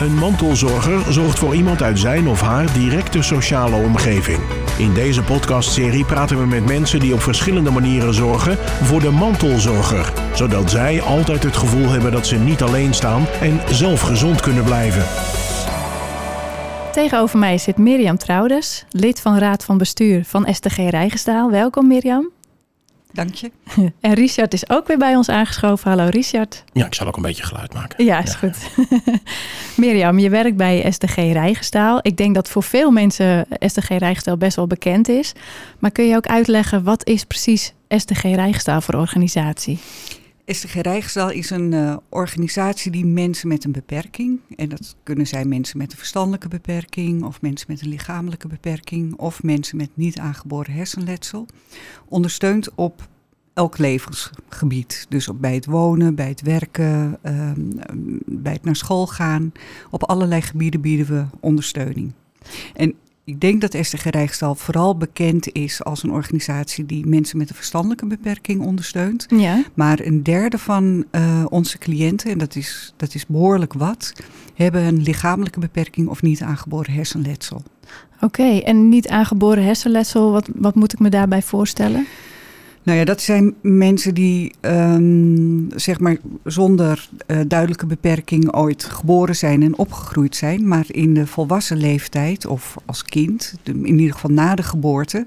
Een mantelzorger zorgt voor iemand uit zijn of haar directe sociale omgeving. In deze podcastserie praten we met mensen die op verschillende manieren zorgen voor de mantelzorger, zodat zij altijd het gevoel hebben dat ze niet alleen staan en zelf gezond kunnen blijven. Tegenover mij zit Mirjam Trouwdes, lid van Raad van Bestuur van STG Rijgenstaal. Welkom Mirjam. Dank je. En Richard is ook weer bij ons aangeschoven. Hallo Richard. Ja, ik zal ook een beetje geluid maken. Ja, is goed. Mirjam, je werkt bij STG Rijgenstaal. Ik denk dat voor veel mensen STG Rijgenstaal best wel bekend is. Maar kun je ook uitleggen, wat is precies STG Rijgenstaal voor organisatie? STG Rijgenstaal is een uh, organisatie die mensen met een beperking, en dat kunnen zijn mensen met een verstandelijke beperking, of mensen met een lichamelijke beperking, of mensen met niet aangeboren hersenletsel, ondersteunt op elk levensgebied. Dus bij het wonen, bij het werken, uh, bij het naar school gaan. Op allerlei gebieden bieden we ondersteuning. En ik denk dat STG Rijkstal vooral bekend is als een organisatie die mensen met een verstandelijke beperking ondersteunt. Ja. Maar een derde van uh, onze cliënten, en dat is, dat is behoorlijk wat, hebben een lichamelijke beperking of niet aangeboren hersenletsel. Oké, okay, en niet aangeboren hersenletsel, wat, wat moet ik me daarbij voorstellen? Nou ja, dat zijn mensen die um, zeg maar zonder uh, duidelijke beperking ooit geboren zijn en opgegroeid zijn, maar in de volwassen leeftijd of als kind, in ieder geval na de geboorte,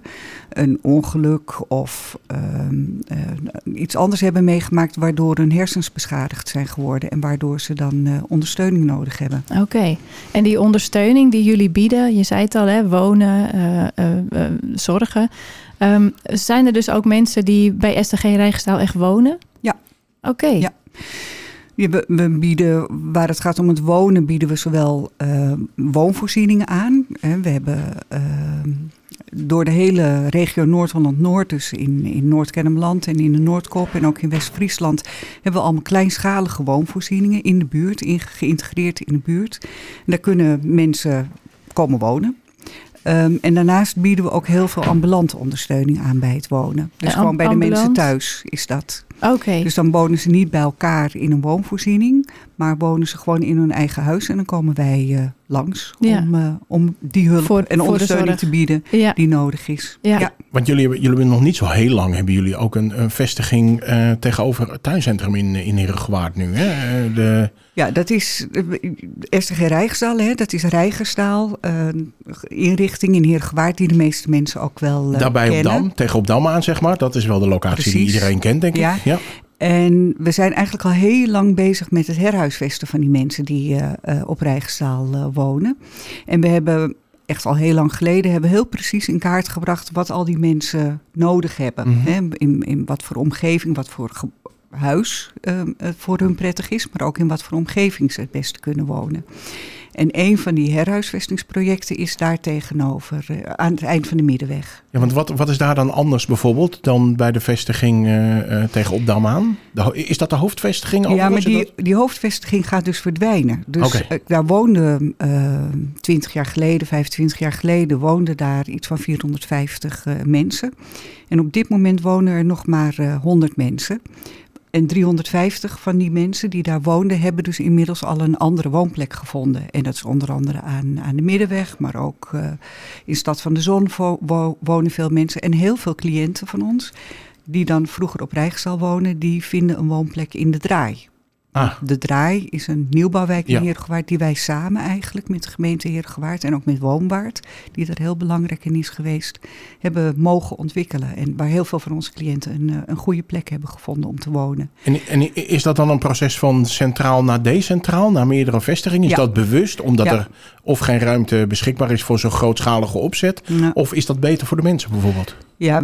een ongeluk of um, uh, iets anders hebben meegemaakt waardoor hun hersens beschadigd zijn geworden en waardoor ze dan uh, ondersteuning nodig hebben. Oké, en die ondersteuning die jullie bieden, je zei het al, hè, wonen, zorgen. Um, zijn er dus ook mensen die bij STG Rijgenstaal echt wonen? Ja. Oké. Okay. Ja. We, we, bieden, waar het gaat om het wonen, bieden we zowel uh, woonvoorzieningen aan. We hebben uh, door de hele regio Noord-Holland-Noord, dus in, in Noord-Kennemerland en in de Noordkop en ook in West-Friesland, hebben we allemaal kleinschalige woonvoorzieningen in de buurt, geïntegreerd in de buurt. En daar kunnen mensen komen wonen. Um, en daarnaast bieden we ook heel veel ambulante ondersteuning aan bij het wonen. Dus ja, gewoon bij de mensen thuis is dat. Oké. Okay. Dus dan wonen ze niet bij elkaar in een woonvoorziening, maar wonen ze gewoon in hun eigen huis. En dan komen wij uh, langs ja. om, uh, om die hulp voor, en ondersteuning te bieden ja. die nodig is. Ja. Want jullie hebben, jullie hebben nog niet zo heel lang, hebben jullie ook een, een vestiging uh, tegenover het tuincentrum in, in Herengewaard nu. Hè? De... Ja, dat is STG Rijgstaal, hè? dat is Rijgerstaal, een inrichting in Herengewaard die de meeste mensen ook wel Daarbij kennen. op Dam, tegen op Dam aan zeg maar. Dat is wel de locatie Precies. die iedereen kent denk ik. Ja. ja. En we zijn eigenlijk al heel lang bezig met het herhuisvesten van die mensen die uh, uh, op Rijgenstaal uh, wonen. En we hebben echt al heel lang geleden hebben heel precies in kaart gebracht wat al die mensen nodig hebben. Mhm. Hè? In, in wat voor omgeving, wat voor huis voor hun prettig is, maar ook in wat voor omgeving ze het beste kunnen wonen. En een van die herhuisvestingsprojecten is daar tegenover, uh, aan het eind van de middenweg. Ja, want wat, wat is daar dan anders bijvoorbeeld dan bij de vestiging uh, tegen Opdam aan? De, is dat de hoofdvestiging? Ja, maar die, die hoofdvestiging gaat dus verdwijnen. Dus okay. daar woonden 20 jaar geleden, 25 jaar geleden, woonden daar iets van 450 mensen. En op dit moment wonen er nog maar 100 mensen. En 350 van die mensen die daar woonden, hebben dus inmiddels al een andere woonplek gevonden. En dat is onder andere aan, aan de Middenweg, maar ook uh, in Stad van de Zon wo wo wonen veel mensen. En heel veel cliënten van ons, die dan vroeger op Rijkstal wonen, die vinden een woonplek in de Draai. Ah. De Draai is een nieuwbouwwijk in Ja. Heergewaard die wij samen eigenlijk met de gemeente Heergewaard en ook met Woonwaard, die er heel belangrijk in is geweest, hebben mogen ontwikkelen. En waar heel veel van onze cliënten een, eh, een goede plek hebben gevonden om te wonen. En, en is dat dan een proces van centraal naar decentraal, naar meerdere vestigingen? Is Ja. dat bewust, omdat Ja. er of geen ruimte beschikbaar is voor zo'n grootschalige opzet? Of is dat beter voor de mensen bijvoorbeeld? Ja,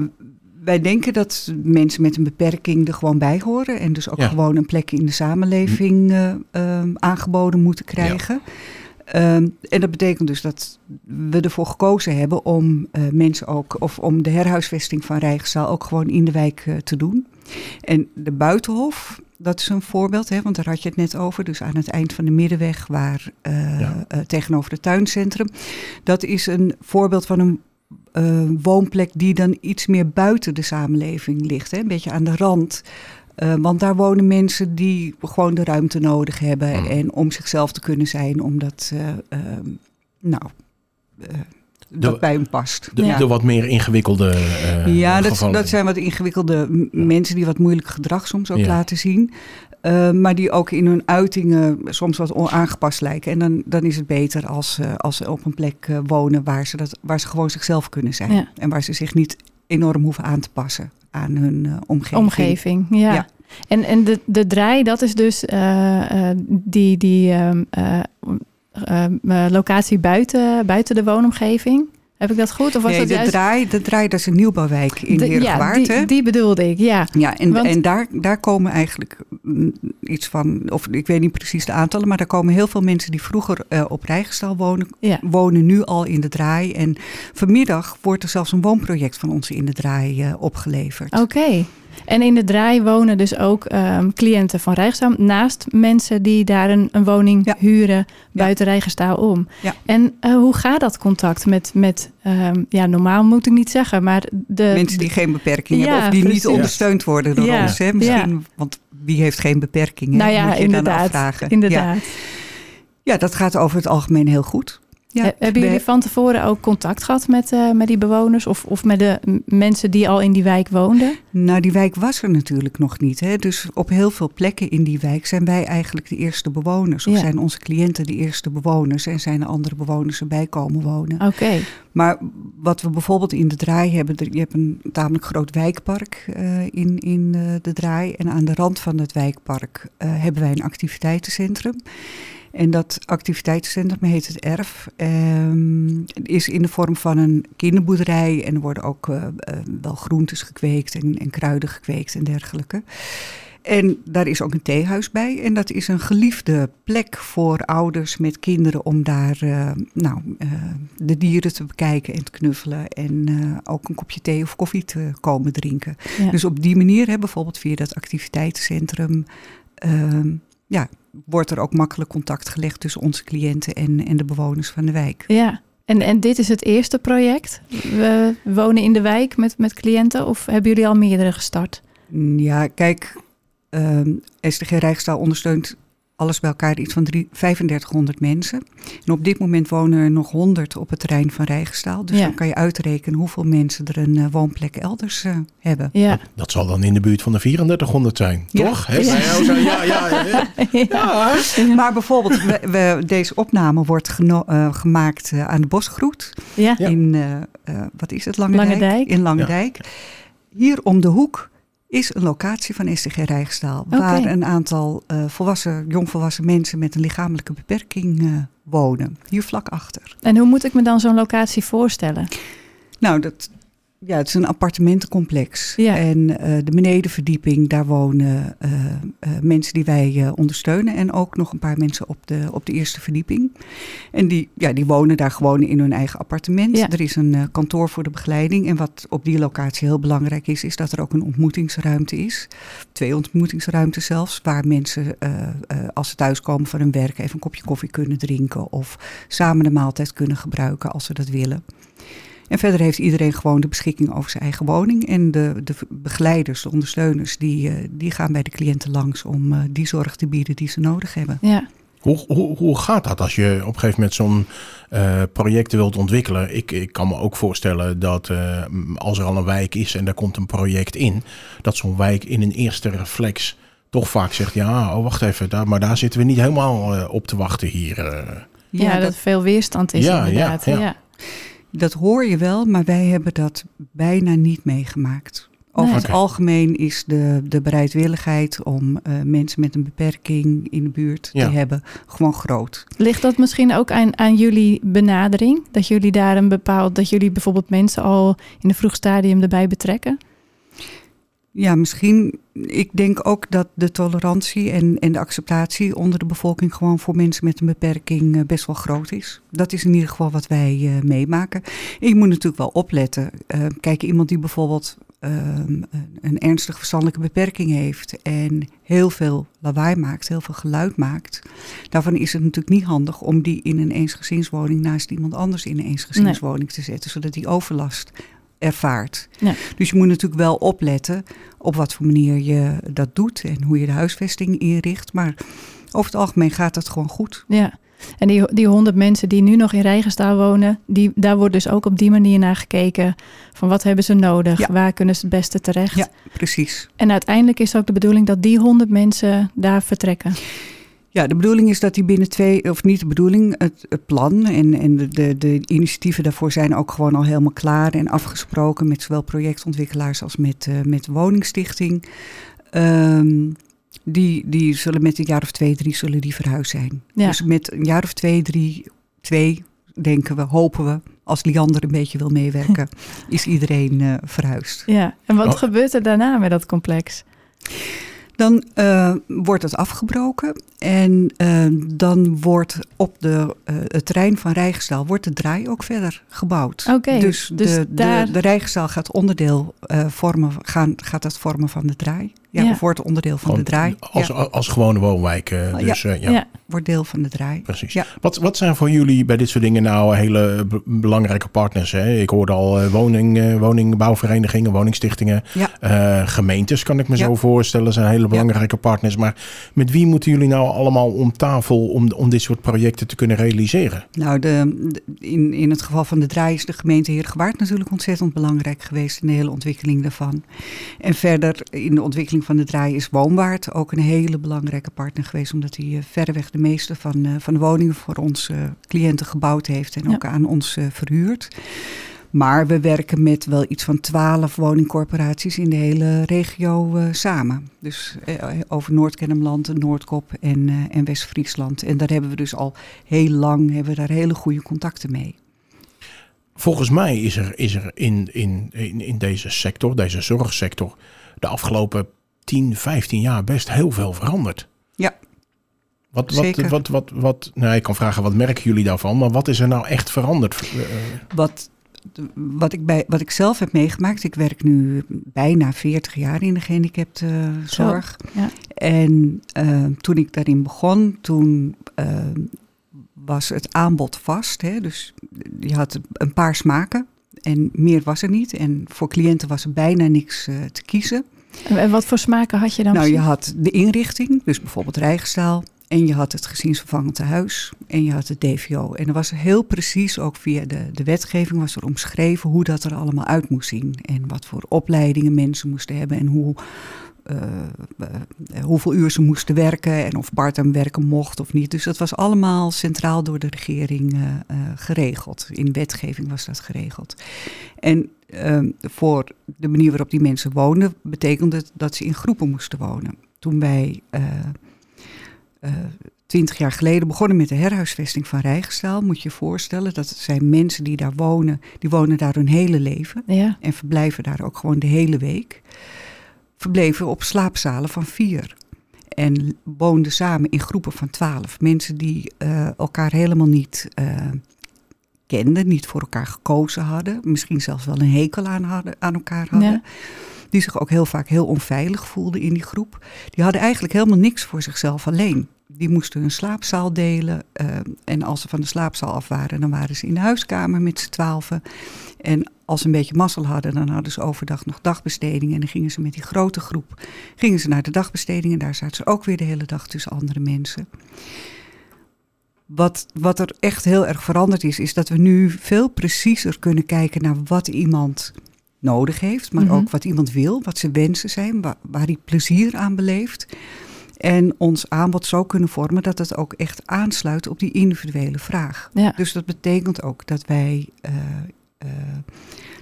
wij denken dat mensen met een beperking er gewoon bij horen. En dus ook Ja. gewoon een plek in de samenleving uh, uh, aangeboden moeten krijgen. Ja. Um, en dat betekent dus dat we ervoor gekozen hebben om uh, mensen ook, of om de herhuisvesting van Rijgenzaal ook gewoon in de wijk te doen. En de Buitenhof, dat is een voorbeeld, hè, want daar had je het net over. Dus aan het eind van de middenweg, waar ja. tegenover het tuincentrum. Dat is een voorbeeld van een uh, woonplek die dan iets meer buiten de samenleving ligt. Hè? Een beetje aan de rand Uh, want daar wonen mensen die gewoon de ruimte nodig hebben. Hmm. En om zichzelf te kunnen zijn, omdat uh, nou, dat bij hem past. De, ja. de wat meer ingewikkelde Ja, dat, dat, zijn wat ingewikkelde mensen die wat moeilijk gedrag soms ook Ja. laten zien. Uh, maar die ook in hun uitingen soms wat onaangepast lijken. En dan, dan is het beter als, uh, als ze op een plek uh, wonen waar ze, dat, waar ze gewoon zichzelf kunnen zijn. Ja. En waar ze zich niet enorm hoeven aan te passen aan hun omgeving. Omgeving, ja. Ja. En, en de, de draai, dat is dus die, die um, uh, locatie buiten, buiten de woonomgeving. Heb ik dat goed? Of was nee, dat de, juist... draai, de draai, dat is een nieuwbouwwijk in De- Heergewaard. Ja, hè? die, die bedoelde ik, ja. Ja, en, Want- en daar, daar komen eigenlijk mm, iets van, of ik weet niet precies de aantallen, maar daar komen heel veel mensen die vroeger eh, op Rijgestal wonen, ja. wonen nu al in de draai. En vanmiddag wordt er zelfs een woonproject van ons in de draai eh, opgeleverd. Oké. En in de draai wonen dus ook ehm, cliënten van Rijgestaal naast mensen die daar een, een woning Ja. huren buiten Rijgestaal om. Ja. En eh, hoe gaat dat contact met, met ehm, ja, normaal moet ik niet zeggen, maar de Mensen die geen beperking Ja, hebben of die precies. niet ondersteund worden door Ja, ons. Hè? Misschien, want wie heeft geen beperking? Hè? Nou ja, Moet je dan inderdaad. afvragen. Inderdaad. Ja. ja, dat gaat over het algemeen heel goed. Ja, Hebben jullie van tevoren ook contact gehad met, eh, met die bewoners of, of met de mensen die al in die wijk woonden? Nou, die wijk was er natuurlijk nog niet. Hè? Dus op heel veel plekken in die wijk zijn wij eigenlijk de eerste bewoners. Of Ja. zijn onze cliënten de eerste bewoners en zijn er andere bewoners erbij komen wonen. Oké, Maar wat we bijvoorbeeld in de draai hebben, je hebt een tamelijk groot wijkpark eh, in, in eh, de draai. En aan de rand van het wijkpark eh, hebben wij een activiteitencentrum. En dat activiteitencentrum heet het ERF. ehm, is in de vorm van een kinderboerderij. En er worden ook eh, eh, wel groentes gekweekt en, en kruiden gekweekt en dergelijke. En daar is ook een theehuis bij. En dat is een geliefde plek voor ouders met kinderen om daar eh, nou, de dieren te bekijken en te knuffelen. En ook een kopje thee of koffie te komen drinken. ja. Dus op die manier, hè, bijvoorbeeld via dat activiteitencentrum, ehm, ja, wordt er ook makkelijk contact gelegd tussen onze cliënten en, en de bewoners van de wijk. ja. En, en dit is het eerste project? We wonen in de wijk met, met cliënten of hebben jullie al meerdere gestart? Ja, kijk, ehm SDG Rijksdaal ondersteunt alles bij elkaar iets van drie- 3500 mensen. En op dit moment wonen er nog 100 op het terrein van Rijgenstaal. Dus Ja. dan kan je uitrekenen hoeveel mensen er een eh, woonplek elders eh, hebben. Ja. Dat, dat zal dan in de buurt van de 3400 zijn, Ja. toch? Hè? Ja. Ja, ja, ja. ja. Maar bijvoorbeeld, we, we- deze opname wordt geno- eh, gemaakt aan de Bosgroet. Ja. In, eh, eh, wat is het, Lange, Lange Dijk. In Lange Ja. Dijk. Hier om de hoek is een locatie van STG Rijgsstaal. Waar een aantal eh, volwassen, jongvolwassen mensen met een lichamelijke beperking eh, wonen. Hier vlak achter. En hoe moet ik me dan zo'n locatie voorstellen? Nou, dat, ja, het is een appartementencomplex. Ja. En eh, de benedenverdieping, daar wonen eh, eh, mensen die wij ondersteunen. En ook nog een paar mensen op de, op de eerste verdieping. En die, ja, die wonen daar gewoon in hun eigen appartement. Ja. Er is een kantoor voor de begeleiding. En wat op die locatie heel belangrijk is, is dat er ook een ontmoetingsruimte is. Twee ontmoetingsruimtes zelfs, waar mensen als ze thuiskomen van hun werk even een kopje koffie kunnen drinken. Of samen de maaltijd kunnen gebruiken als ze dat willen. En verder heeft iedereen gewoon de beschikking over zijn eigen woning. En de, de begeleiders, de ondersteuners, die, eh, die gaan bij de cliënten langs om eh, die zorg te bieden die ze nodig hebben. Ja, Hoe, hoe, hoe gaat dat als je op een gegeven moment zo'n eh, project wilt ontwikkelen? Ik, ik kan me ook voorstellen dat eh, als er al een wijk is en daar komt een project in, dat zo'n wijk in een eerste reflex toch vaak zegt: ja, oh wacht even, daar, maar daar zitten we niet helemaal op te wachten hier. eh. ja, dat, dat, veel weerstand is Ja, ja, inderdaad. Ja, ja. Dat hoor je wel, maar wij hebben dat bijna niet meegemaakt. Over Nee. het algemeen is de, de bereidwilligheid om eh, mensen met een beperking in de buurt Ja. te hebben gewoon groot. Ligt dat misschien ook aan, aan jullie benadering? Dat jullie daar een bepaald, dat jullie bijvoorbeeld mensen al in een vroeg stadium erbij betrekken? Ja, misschien. Ik denk ook dat de tolerantie en, en de acceptatie onder de bevolking gewoon voor mensen met een beperking eh, best wel groot is. Dat is in ieder geval wat wij eh, meemaken. En je moet natuurlijk wel opletten. Eh, kijk, iemand die bijvoorbeeld ehm, een ernstig verstandelijke beperking heeft en heel veel lawaai maakt, heel veel geluid maakt. Daarvan is het natuurlijk niet handig om die in een eensgezinswoning naast iemand anders in een eensgezinswoning te zetten, zodat die overlast ervaart. Ja. Dus je moet natuurlijk wel opletten op wat voor manier je dat doet en hoe je de huisvesting inricht. Maar over het algemeen gaat dat gewoon goed. Ja. En die, die 100 mensen die nu nog in Rijgenstaal wonen, die, daar wordt dus ook op die manier naar gekeken. Van wat hebben ze nodig? Ja. Waar kunnen ze het beste terecht? Ja, precies. En uiteindelijk is ook de bedoeling dat die 100 mensen daar vertrekken. Ja, de bedoeling is dat die binnen twee, of niet de bedoeling, het, het plan en, en de, de, de initiatieven daarvoor zijn ook gewoon al helemaal klaar en afgesproken met zowel projectontwikkelaars als met, uh, met de woningstichting. Um, die, die zullen met een jaar of twee, drie zullen die verhuisd zijn. Ja. Dus met een jaar of twee, drie, twee denken we, hopen we, als Liander een beetje wil meewerken, is iedereen uh, verhuisd. Ja, en wat Oh. gebeurt er daarna met dat complex? Dan uh, wordt het afgebroken en uh, dan wordt op de, uh, het terrein van Rijgenstaal wordt de draai ook verder gebouwd. Oké, dus dus de, daar- de, de Rijgenstaal gaat onderdeel vormen, gaan, gaat dat vormen van de draai. Ja, wordt onderdeel van Gewoon de draai. Als, ja, als gewone woonwijk. eh, Ja. dus eh, ja, Ja. wordt deel van de draai. precies. Ja. Wat, wat zijn voor jullie bij dit soort dingen nou hele be- belangrijke partners? Hè? Ik hoorde al eh, woning, eh, woningbouwverenigingen, woningstichtingen. Ja. Eh, gemeentes kan ik me Ja. zo voorstellen zijn hele belangrijke partners. Maar met wie moeten jullie nou allemaal om tafel om, om dit soort projecten te kunnen realiseren? Nou, de, de- in, in het geval van de draai is de gemeente Heergewaard natuurlijk ontzettend belangrijk geweest in de hele ontwikkeling daarvan. En verder in de ontwikkeling van de draai is Woonwaard ook een hele belangrijke partner geweest, omdat hij eh, verreweg de meeste van, eh, van de woningen voor onze cliënten gebouwd heeft en Ja. ook aan ons eh, verhuurd. Maar we werken met wel iets van twaalf woningcorporaties in de hele regio eh, samen. Dus eh, over Noord-Kennemerland, Noordkop en, eh, en West-Friesland. En daar hebben we dus al heel lang hebben we daar hele goede contacten mee. Volgens mij is er, is er in, in, in, in deze sector, deze zorgsector, de afgelopen 10, 15 jaar best heel veel veranderd. Ja. Wat, wat, Zeker. wat, wat, wat, nou, ik kan vragen, wat merken jullie daarvan? Maar wat is er nou echt veranderd? Eh, Wat, wat, ik bij, wat ik zelf heb meegemaakt, ik werk nu bijna 40 jaar in de gehandicaptenzorg. ja. En eh, toen ik daarin begon, toen eh, was het aanbod vast. Hè? Dus je had een paar smaken en meer was er niet. En voor cliënten was er bijna niks te kiezen. En wat voor smaken had je dan? Nou, je had de inrichting, dus bijvoorbeeld Rijgenstaal. En je had het gezinsvervangend tehuis. En je had het DVO. En er was heel precies, ook via de, de wetgeving, was er omschreven hoe dat er allemaal uit moest zien. En wat voor opleidingen mensen moesten hebben. En hoe, hoeveel uur ze moesten werken. En of parttime werken mocht of niet. Dus dat was allemaal centraal door de regering eh, eh, geregeld. In wetgeving was dat geregeld. En ehm, voor de manier waarop die mensen woonden, betekende het dat ze in groepen moesten wonen. Toen wij eh, twintig jaar geleden begonnen met de herhuisvesting van Rijgenstaal, moet je je voorstellen dat zijn mensen die daar wonen, die wonen daar hun hele leven Ja, en verblijven daar ook gewoon de hele week. Verbleven op slaapzalen van vier. En woonden samen in groepen van twaalf. Mensen die eh, elkaar helemaal niet eh, kenden, niet voor elkaar gekozen hadden. Misschien zelfs wel een hekel aan, hadden, aan elkaar hadden. Ja. Die zich ook heel vaak heel onveilig voelden in die groep. Die hadden eigenlijk helemaal niks voor zichzelf alleen. Die moesten hun slaapzaal delen. eh, en als ze van de slaapzaal af waren, dan waren ze in de huiskamer met z'n twaalfen. En als ze een beetje mazzel hadden, dan hadden ze overdag nog dagbestedingen. En dan gingen ze met die grote groep gingen ze naar de dagbesteding. En daar zaten ze ook weer de hele dag tussen andere mensen. Wat, wat er echt heel erg veranderd is, is dat we nu veel preciezer kunnen kijken naar wat iemand nodig heeft. Maar Mhm. ook wat iemand wil, wat zijn wensen zijn, waar, waar hij plezier aan beleeft. En ons aanbod zo kunnen vormen dat het ook echt aansluit op die individuele vraag. ja. Dus dat betekent ook dat wij, eh, eh,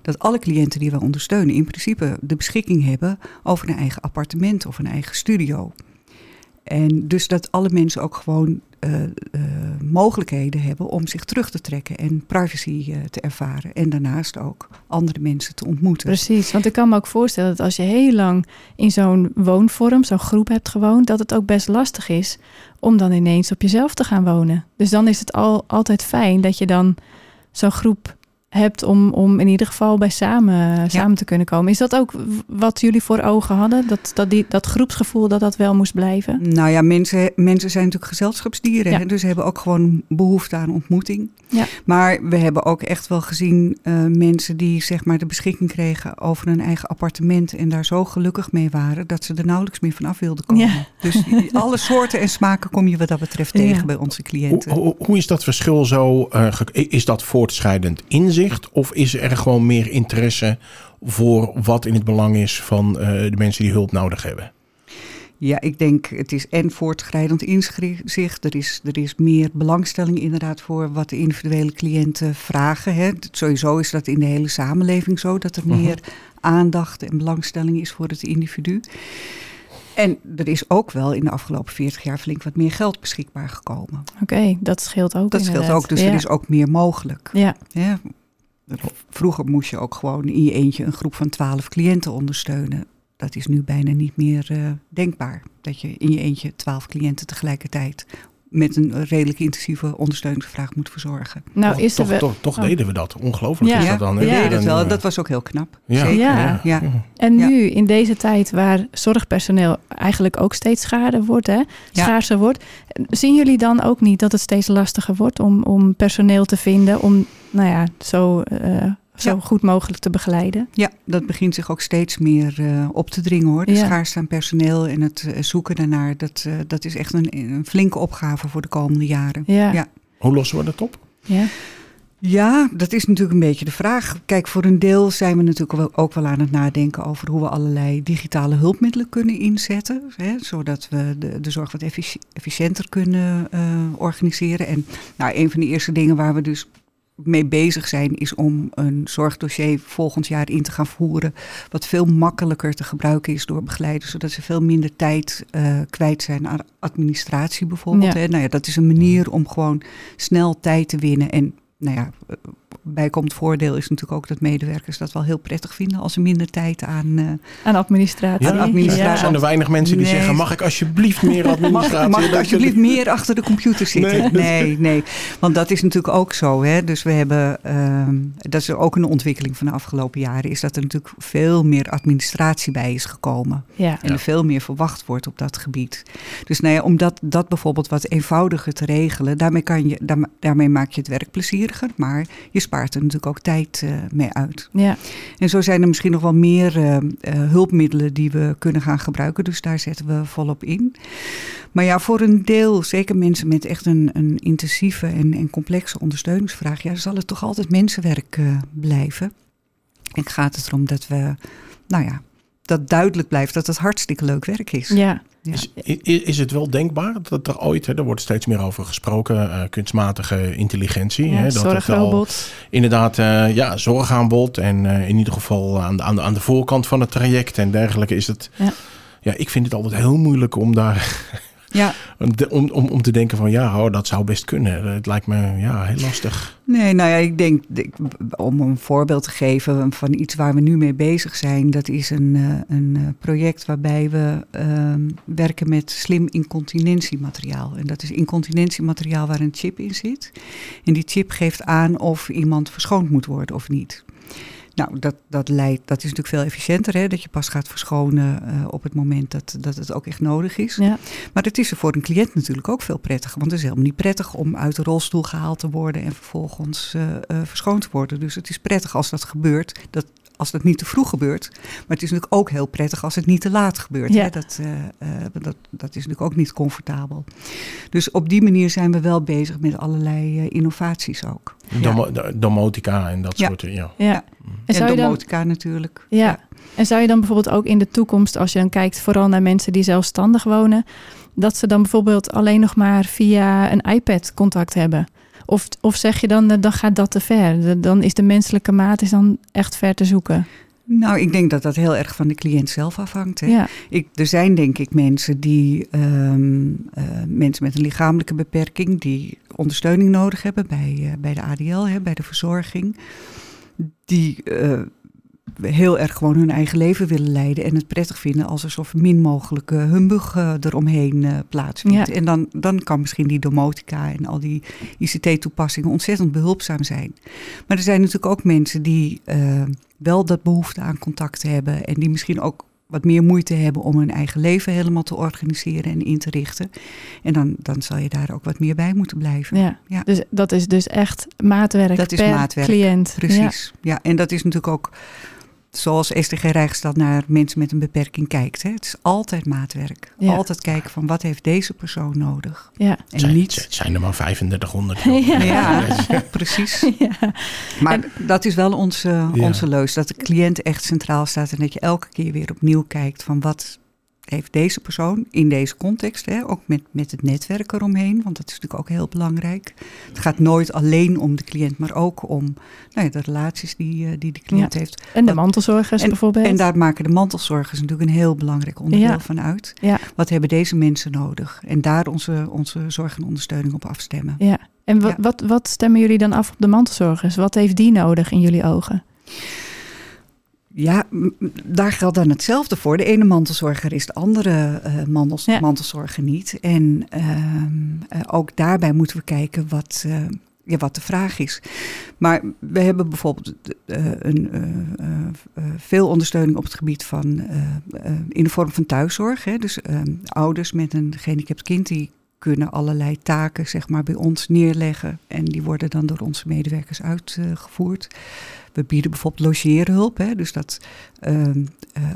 dat alle cliënten die wij ondersteunen, in principe de beschikking hebben over een eigen appartement of een eigen studio. En dus dat alle mensen ook gewoon eh, eh, mogelijkheden hebben om zich terug te trekken en privacy eh, te ervaren. En daarnaast ook andere mensen te ontmoeten. Precies, want ik kan me ook voorstellen dat als je heel lang in zo'n woonvorm, zo'n groep hebt gewoond, dat het ook best lastig is om dan ineens op jezelf te gaan wonen. Dus dan is het al, altijd fijn dat je dan zo'n groep hebt om, om in ieder geval bij samen, samen te kunnen komen. Is dat ook wat jullie voor ogen hadden? Dat, dat, die, dat groepsgevoel dat dat wel moest blijven? Nou ja, mensen, mensen zijn natuurlijk gezelschapsdieren. Hè? Dus ze hebben ook gewoon behoefte aan ontmoeting. Ja. Maar we hebben ook echt wel gezien uh, mensen die zeg maar de beschikking kregen over een eigen appartement. En daar zo gelukkig mee waren dat ze er nauwelijks meer van af wilden komen. Ja. Dus alle soorten en smaken kom je wat dat betreft tegen bij onze cliënten. Hoe, hoe, hoe, is dat verschil zo? Uh, is dat voortschrijdend inzicht? Of is er gewoon meer interesse voor wat in het belang is van uh, de mensen die hulp nodig hebben? Ja, ik denk het is en voortschrijdend inzicht. Er is, er is meer belangstelling inderdaad voor wat de individuele cliënten vragen. Hè. Sowieso is dat in de hele samenleving zo, dat er meer aandacht en belangstelling is voor het individu. En er is ook wel in de afgelopen 40 jaar flink wat meer geld beschikbaar gekomen. Oké, dat scheelt ook. Dat scheelt ook, dus er is ook meer mogelijk. Ja. ja. Vroeger moest je ook gewoon in je eentje een groep van 12 cliënten ondersteunen. Dat is nu bijna niet meer uh, denkbaar. Dat je in je eentje 12 cliënten tegelijkertijd met een redelijk intensieve ondersteuningsvraag moet verzorgen. Nou, is toch, we... toch, toch, oh. deden we dat. Ongelooflijk is dat dan. Ja, ja. Dat, wel. dat was ook heel knap. Ja. Ja. ja. En nu, in deze tijd waar zorgpersoneel eigenlijk ook steeds schaarder wordt, hè, schaarser wordt, zien jullie dan ook niet dat het steeds lastiger wordt om, om personeel te vinden, om nou ja, zo uh, zo goed mogelijk te begeleiden. Ja, dat begint zich ook steeds meer uh, op te dringen hoor. De ja. schaarste aan personeel en het uh, zoeken daarnaar, dat, uh, dat is echt een, een, flinke opgave voor de komende jaren. Ja. ja. Hoe lossen we dat op? Ja. Ja, dat is natuurlijk een beetje de vraag. Kijk, voor een deel zijn we natuurlijk ook wel aan het nadenken over hoe we allerlei digitale hulpmiddelen kunnen inzetten. Hè, zodat we de, de zorg wat efficiënter kunnen uh, organiseren. En nou, een van de eerste dingen waar we dus mee bezig zijn, is om een zorgdossier volgend jaar in te gaan voeren. Wat veel makkelijker te gebruiken is door begeleiders, zodat ze veel minder tijd uh, kwijt zijn aan administratie bijvoorbeeld. Hè. Nou ja, dat is een manier om gewoon snel tijd te winnen en nou ja, bijkomend voordeel is natuurlijk ook dat medewerkers dat wel heel prettig vinden als ze minder tijd aan, uh, aan administratie. Ja, aan administratie. Ja. Er zijn er weinig mensen die zeggen: mag ik alsjeblieft meer administratie? mag, mag ik alsjeblieft meer achter de computer zitten? Nee, nee, Want dat is natuurlijk ook zo. Hè? Dus we hebben, uh, dat is ook een ontwikkeling van de afgelopen jaren, is dat er natuurlijk veel meer administratie bij is gekomen. Ja. En er veel meer verwacht wordt op dat gebied. Dus nou ja, om dat, dat bijvoorbeeld wat eenvoudiger te regelen, daarmee, kan je, daarmee maak je het werk plezieriger, maar je spaart er natuurlijk ook tijd uh, mee uit. Ja. En zo zijn er misschien nog wel meer uh, uh, hulpmiddelen die we kunnen gaan gebruiken. Dus daar zetten we volop in. Maar ja, voor een deel, zeker mensen met echt een, een intensieve en, en complexe ondersteuningsvraag, ja, zal het toch altijd mensenwerk blijven. En gaat het erom dat we, nou ja, dat duidelijk blijft dat het hartstikke leuk werk is. Ja. Is, is, het wel denkbaar dat er ooit, hè, er wordt steeds meer over gesproken, uh, kunstmatige intelligentie. Ja, hè, dat zorgrobot. inderdaad, uh, ja, zorgaanbod en uh, in ieder geval aan de, aan, de, aan de voorkant van het traject en dergelijke is het. Ja. ja, ik vind het altijd heel moeilijk om daar ja. Om, om, om te denken van ja, oh, dat zou best kunnen. Het lijkt me ja, heel lastig. Nee, nou ja, ik denk, om een voorbeeld te geven van iets waar we nu mee bezig zijn. Dat is een, eh, een eh, project waarbij we uh, werken met slim incontinentiemateriaal. En dat is incontinentiemateriaal waar een chip in zit. En die chip geeft aan of iemand verschoond moet worden of niet. Nou, dat, dat, leidt, dat is natuurlijk veel efficiënter, hè, dat je pas gaat verschonen uh, op het moment dat, dat het ook echt nodig is. Ja. Maar het is er voor een cliënt natuurlijk ook veel prettiger, want het is helemaal niet prettig om uit de rolstoel gehaald te worden en vervolgens uh, uh, verschoond te worden. Dus het is prettig als dat gebeurt, dat als dat niet te vroeg gebeurt. Maar het is natuurlijk ook heel prettig als het niet te laat gebeurt. Ja. Hè? Dat, uh, uh, dat, dat is natuurlijk ook niet comfortabel. Dus op die manier zijn we wel bezig met allerlei uh, innovaties ook. Domo domotica en dat soort ja. Ja. ja. En, en domotica dan, natuurlijk. Ja. En zou je dan bijvoorbeeld ook in de toekomst, als je dan kijkt vooral naar mensen die zelfstandig wonen, dat ze dan bijvoorbeeld alleen nog maar via een iPad contact hebben? Of, of zeg je dan, dan gaat dat te ver? Dan is de menselijke maat is dan echt ver te zoeken? Nou, ik denk dat dat heel erg van de cliënt zelf afhangt. Hè. Ja. Ik, er zijn denk ik mensen die um, uh, mensen met een lichamelijke beperking die ondersteuning nodig hebben bij, uh, bij de ADL, hè, bij de verzorging. Die uh, heel erg gewoon hun eigen leven willen leiden. En het prettig vinden als er zo min mogelijk uh, humbug uh, eromheen uh, plaatsvindt. En dan, dan kan misschien die domotica en al die ICT-toepassingen ontzettend behulpzaam zijn. Maar er zijn natuurlijk ook mensen die wel dat behoefte aan contact hebben. En die misschien ook wat meer moeite hebben om hun eigen leven helemaal te organiseren en in te richten. En dan, dan zal je daar ook wat meer bij moeten blijven. Ja, ja. Dus dat is dus echt maatwerk dat per is maatwerk, cliënt. Precies. Ja. ja, en dat is natuurlijk ook zoals SDG Rijksstad naar mensen met een beperking kijkt. Hè. Het is altijd maatwerk. Altijd kijken van wat heeft deze persoon nodig. Ja. En zijn, niet... zijn er maar 3500. Ja, ja precies. Ja. Maar dat is wel onze, onze leus. Dat de cliënt echt centraal staat. En dat je elke keer weer opnieuw kijkt van wat heeft deze persoon in deze context, hè, ook met, met het netwerk eromheen, want dat is natuurlijk ook heel belangrijk. Het gaat nooit alleen om de cliënt, maar ook om nou ja, de relaties die, uh, die de cliënt heeft. En de mantelzorgers bijvoorbeeld. En daar maken de mantelzorgers natuurlijk een heel belangrijk onderdeel van uit. Ja. Wat hebben deze mensen nodig? En daar onze, onze zorg en ondersteuning op afstemmen. Ja. En wat, wat, wat stemmen jullie dan af op de mantelzorgers? Wat heeft die nodig in jullie ogen? Ja, daar geldt dan hetzelfde voor. De ene mantelzorger is de andere uh, mantelzorger niet. En uh, ook daarbij moeten we kijken wat, uh, ja, wat de vraag is. Maar we hebben bijvoorbeeld een, veel ondersteuning op het gebied van in de vorm van thuiszorg. Hè. Dus ehm, ouders met een gehandicapt kind die kunnen allerlei taken zeg maar, bij ons neerleggen. En die worden dan door onze medewerkers uitgevoerd. We bieden bijvoorbeeld logeerhulp. Hè, dus dat uh,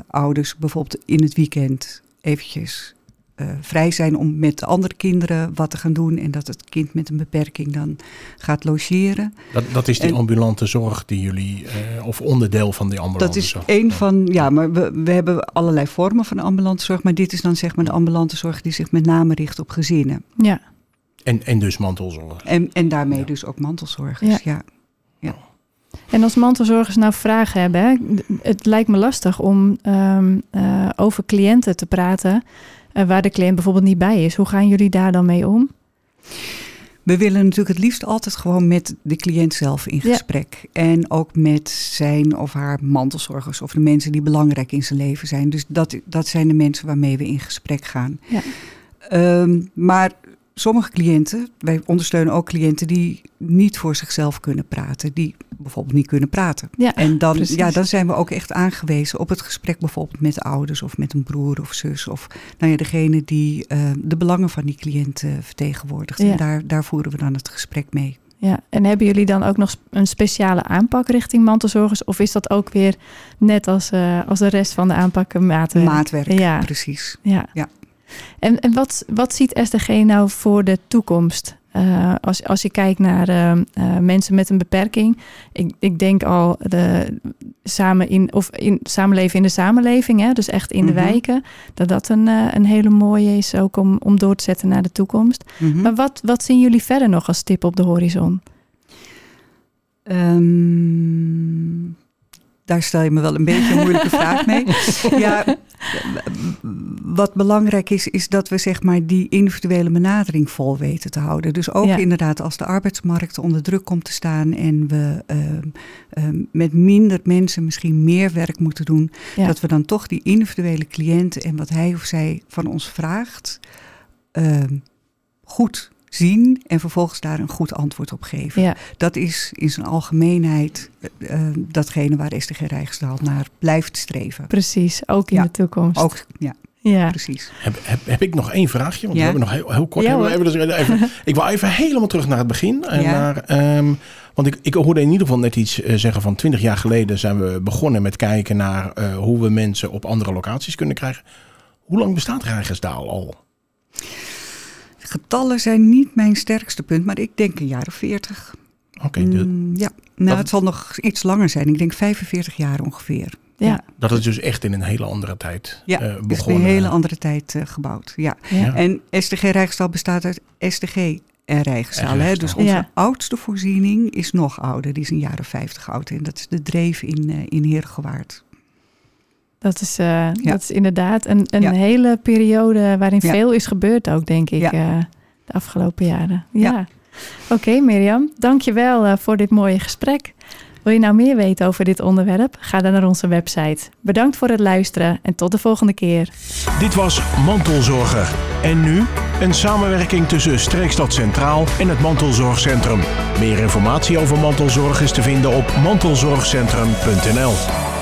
ouders bijvoorbeeld in het weekend eventjes uh, vrij zijn om met andere kinderen wat te gaan doen. En dat het kind met een beperking dan gaat logeren. Dat, dat is die ambulante zorg die jullie, uh, of onderdeel van die ambulante zorg? Dat is één van, ja, maar we, we hebben allerlei vormen van ambulante zorg. Maar dit is dan zeg maar de ambulante zorg die zich met name richt op gezinnen. Ja. En, en dus mantelzorg. En, en daarmee dus ook mantelzorgers, ja. ja. ja. En als mantelzorgers nou vragen hebben, hè, het lijkt me lastig om um, uh, over cliënten te praten waar de cliënt bijvoorbeeld niet bij is. Hoe gaan jullie daar dan mee om? We willen natuurlijk het liefst altijd gewoon met de cliënt zelf in gesprek. Ja. En ook met zijn of haar mantelzorgers of de mensen die belangrijk in zijn leven zijn. Dus dat, dat zijn de mensen waarmee we in gesprek gaan. Ja. Um, maar sommige cliënten, wij ondersteunen ook cliënten die niet voor zichzelf kunnen praten, die bijvoorbeeld niet kunnen praten. Ja, en dan, ja, dan zijn we ook echt aangewezen op het gesprek bijvoorbeeld met ouders of met een broer of zus of nou ja, degene die uh, de belangen van die cliënt uh, vertegenwoordigt. Ja. En daar, daar voeren we dan het gesprek mee. Ja, en hebben jullie dan ook nog een speciale aanpak richting mantelzorgers? Of is dat ook weer net als, uh, als de rest van de aanpakken maatwerk? Maatwerk, ja. precies. Ja. ja. En, en wat, wat ziet SDG nou voor de toekomst? Uh, als, als je kijkt naar uh, uh, mensen met een beperking. Ik, ik denk al de, samen in, of in, samenleven in de samenleving, hè, dus echt in mm -hmm. de Mhm. wijken. Dat dat een, een hele mooie is ook om, om door te zetten naar de toekomst. Mm -hmm. Maar wat, wat zien jullie verder nog als stip op de horizon? Um, daar stel je me wel een beetje een moeilijke vraag mee. Ja, wat belangrijk is, is dat we zeg maar die individuele benadering vol weten te houden. Dus ook ja. inderdaad als de arbeidsmarkt onder druk komt te staan en we uh, uh, met minder mensen misschien meer werk moeten doen, ja. dat we dan toch die individuele cliënt en wat hij of zij van ons vraagt, uh, goed zien en vervolgens daar een goed antwoord op geven. Ja. Dat is in zijn algemeenheid uh, datgene waar SDG Rijksdaal naar blijft streven. Precies, ook in ja. de toekomst. Ook, ja. Ja. Precies. Heb, heb, heb ik nog één vraagje? Want ja. we hebben nog heel, heel kort. Ja, even, dus even, ik wil even helemaal terug naar het begin. En ja. naar, um, want ik, ik hoorde in ieder geval net iets uh, zeggen van 20 jaar geleden zijn we begonnen met kijken naar uh, hoe we mensen op andere locaties kunnen krijgen. Hoe lang bestaat Rijgersdaal al? Getallen zijn niet mijn sterkste punt, maar ik denk een jaar of 40. Oké. Okay, mm, ja, nou, dat... het zal nog iets langer zijn. Ik denk 45 jaar ongeveer. Ja. Dat is dus echt in een hele andere tijd ja, uh, begonnen. een hele andere tijd uh, gebouwd. Ja. Ja. En STG Rijkstal bestaat uit STG en Rijkstal. Hè? Dus onze ja. oudste voorziening is nog ouder. Die is een jaar of 50 oud. En dat is de Dreef in, uh, in Heergewaard. Dat is, uh, ja. dat is inderdaad een, een ja. hele periode waarin ja. veel is gebeurd ook, denk ik, uh, de afgelopen jaren. Ja. Oké, okay, Mirjam, dank je wel uh, voor dit mooie gesprek. Wil je nou meer weten over dit onderwerp? Ga dan naar onze website. Bedankt voor het luisteren en tot de volgende keer. Dit was Mantelzorger. En nu een samenwerking tussen Streekstad Centraal en het Mantelzorgcentrum. Meer informatie over mantelzorg is te vinden op mantelzorgcentrum.nl.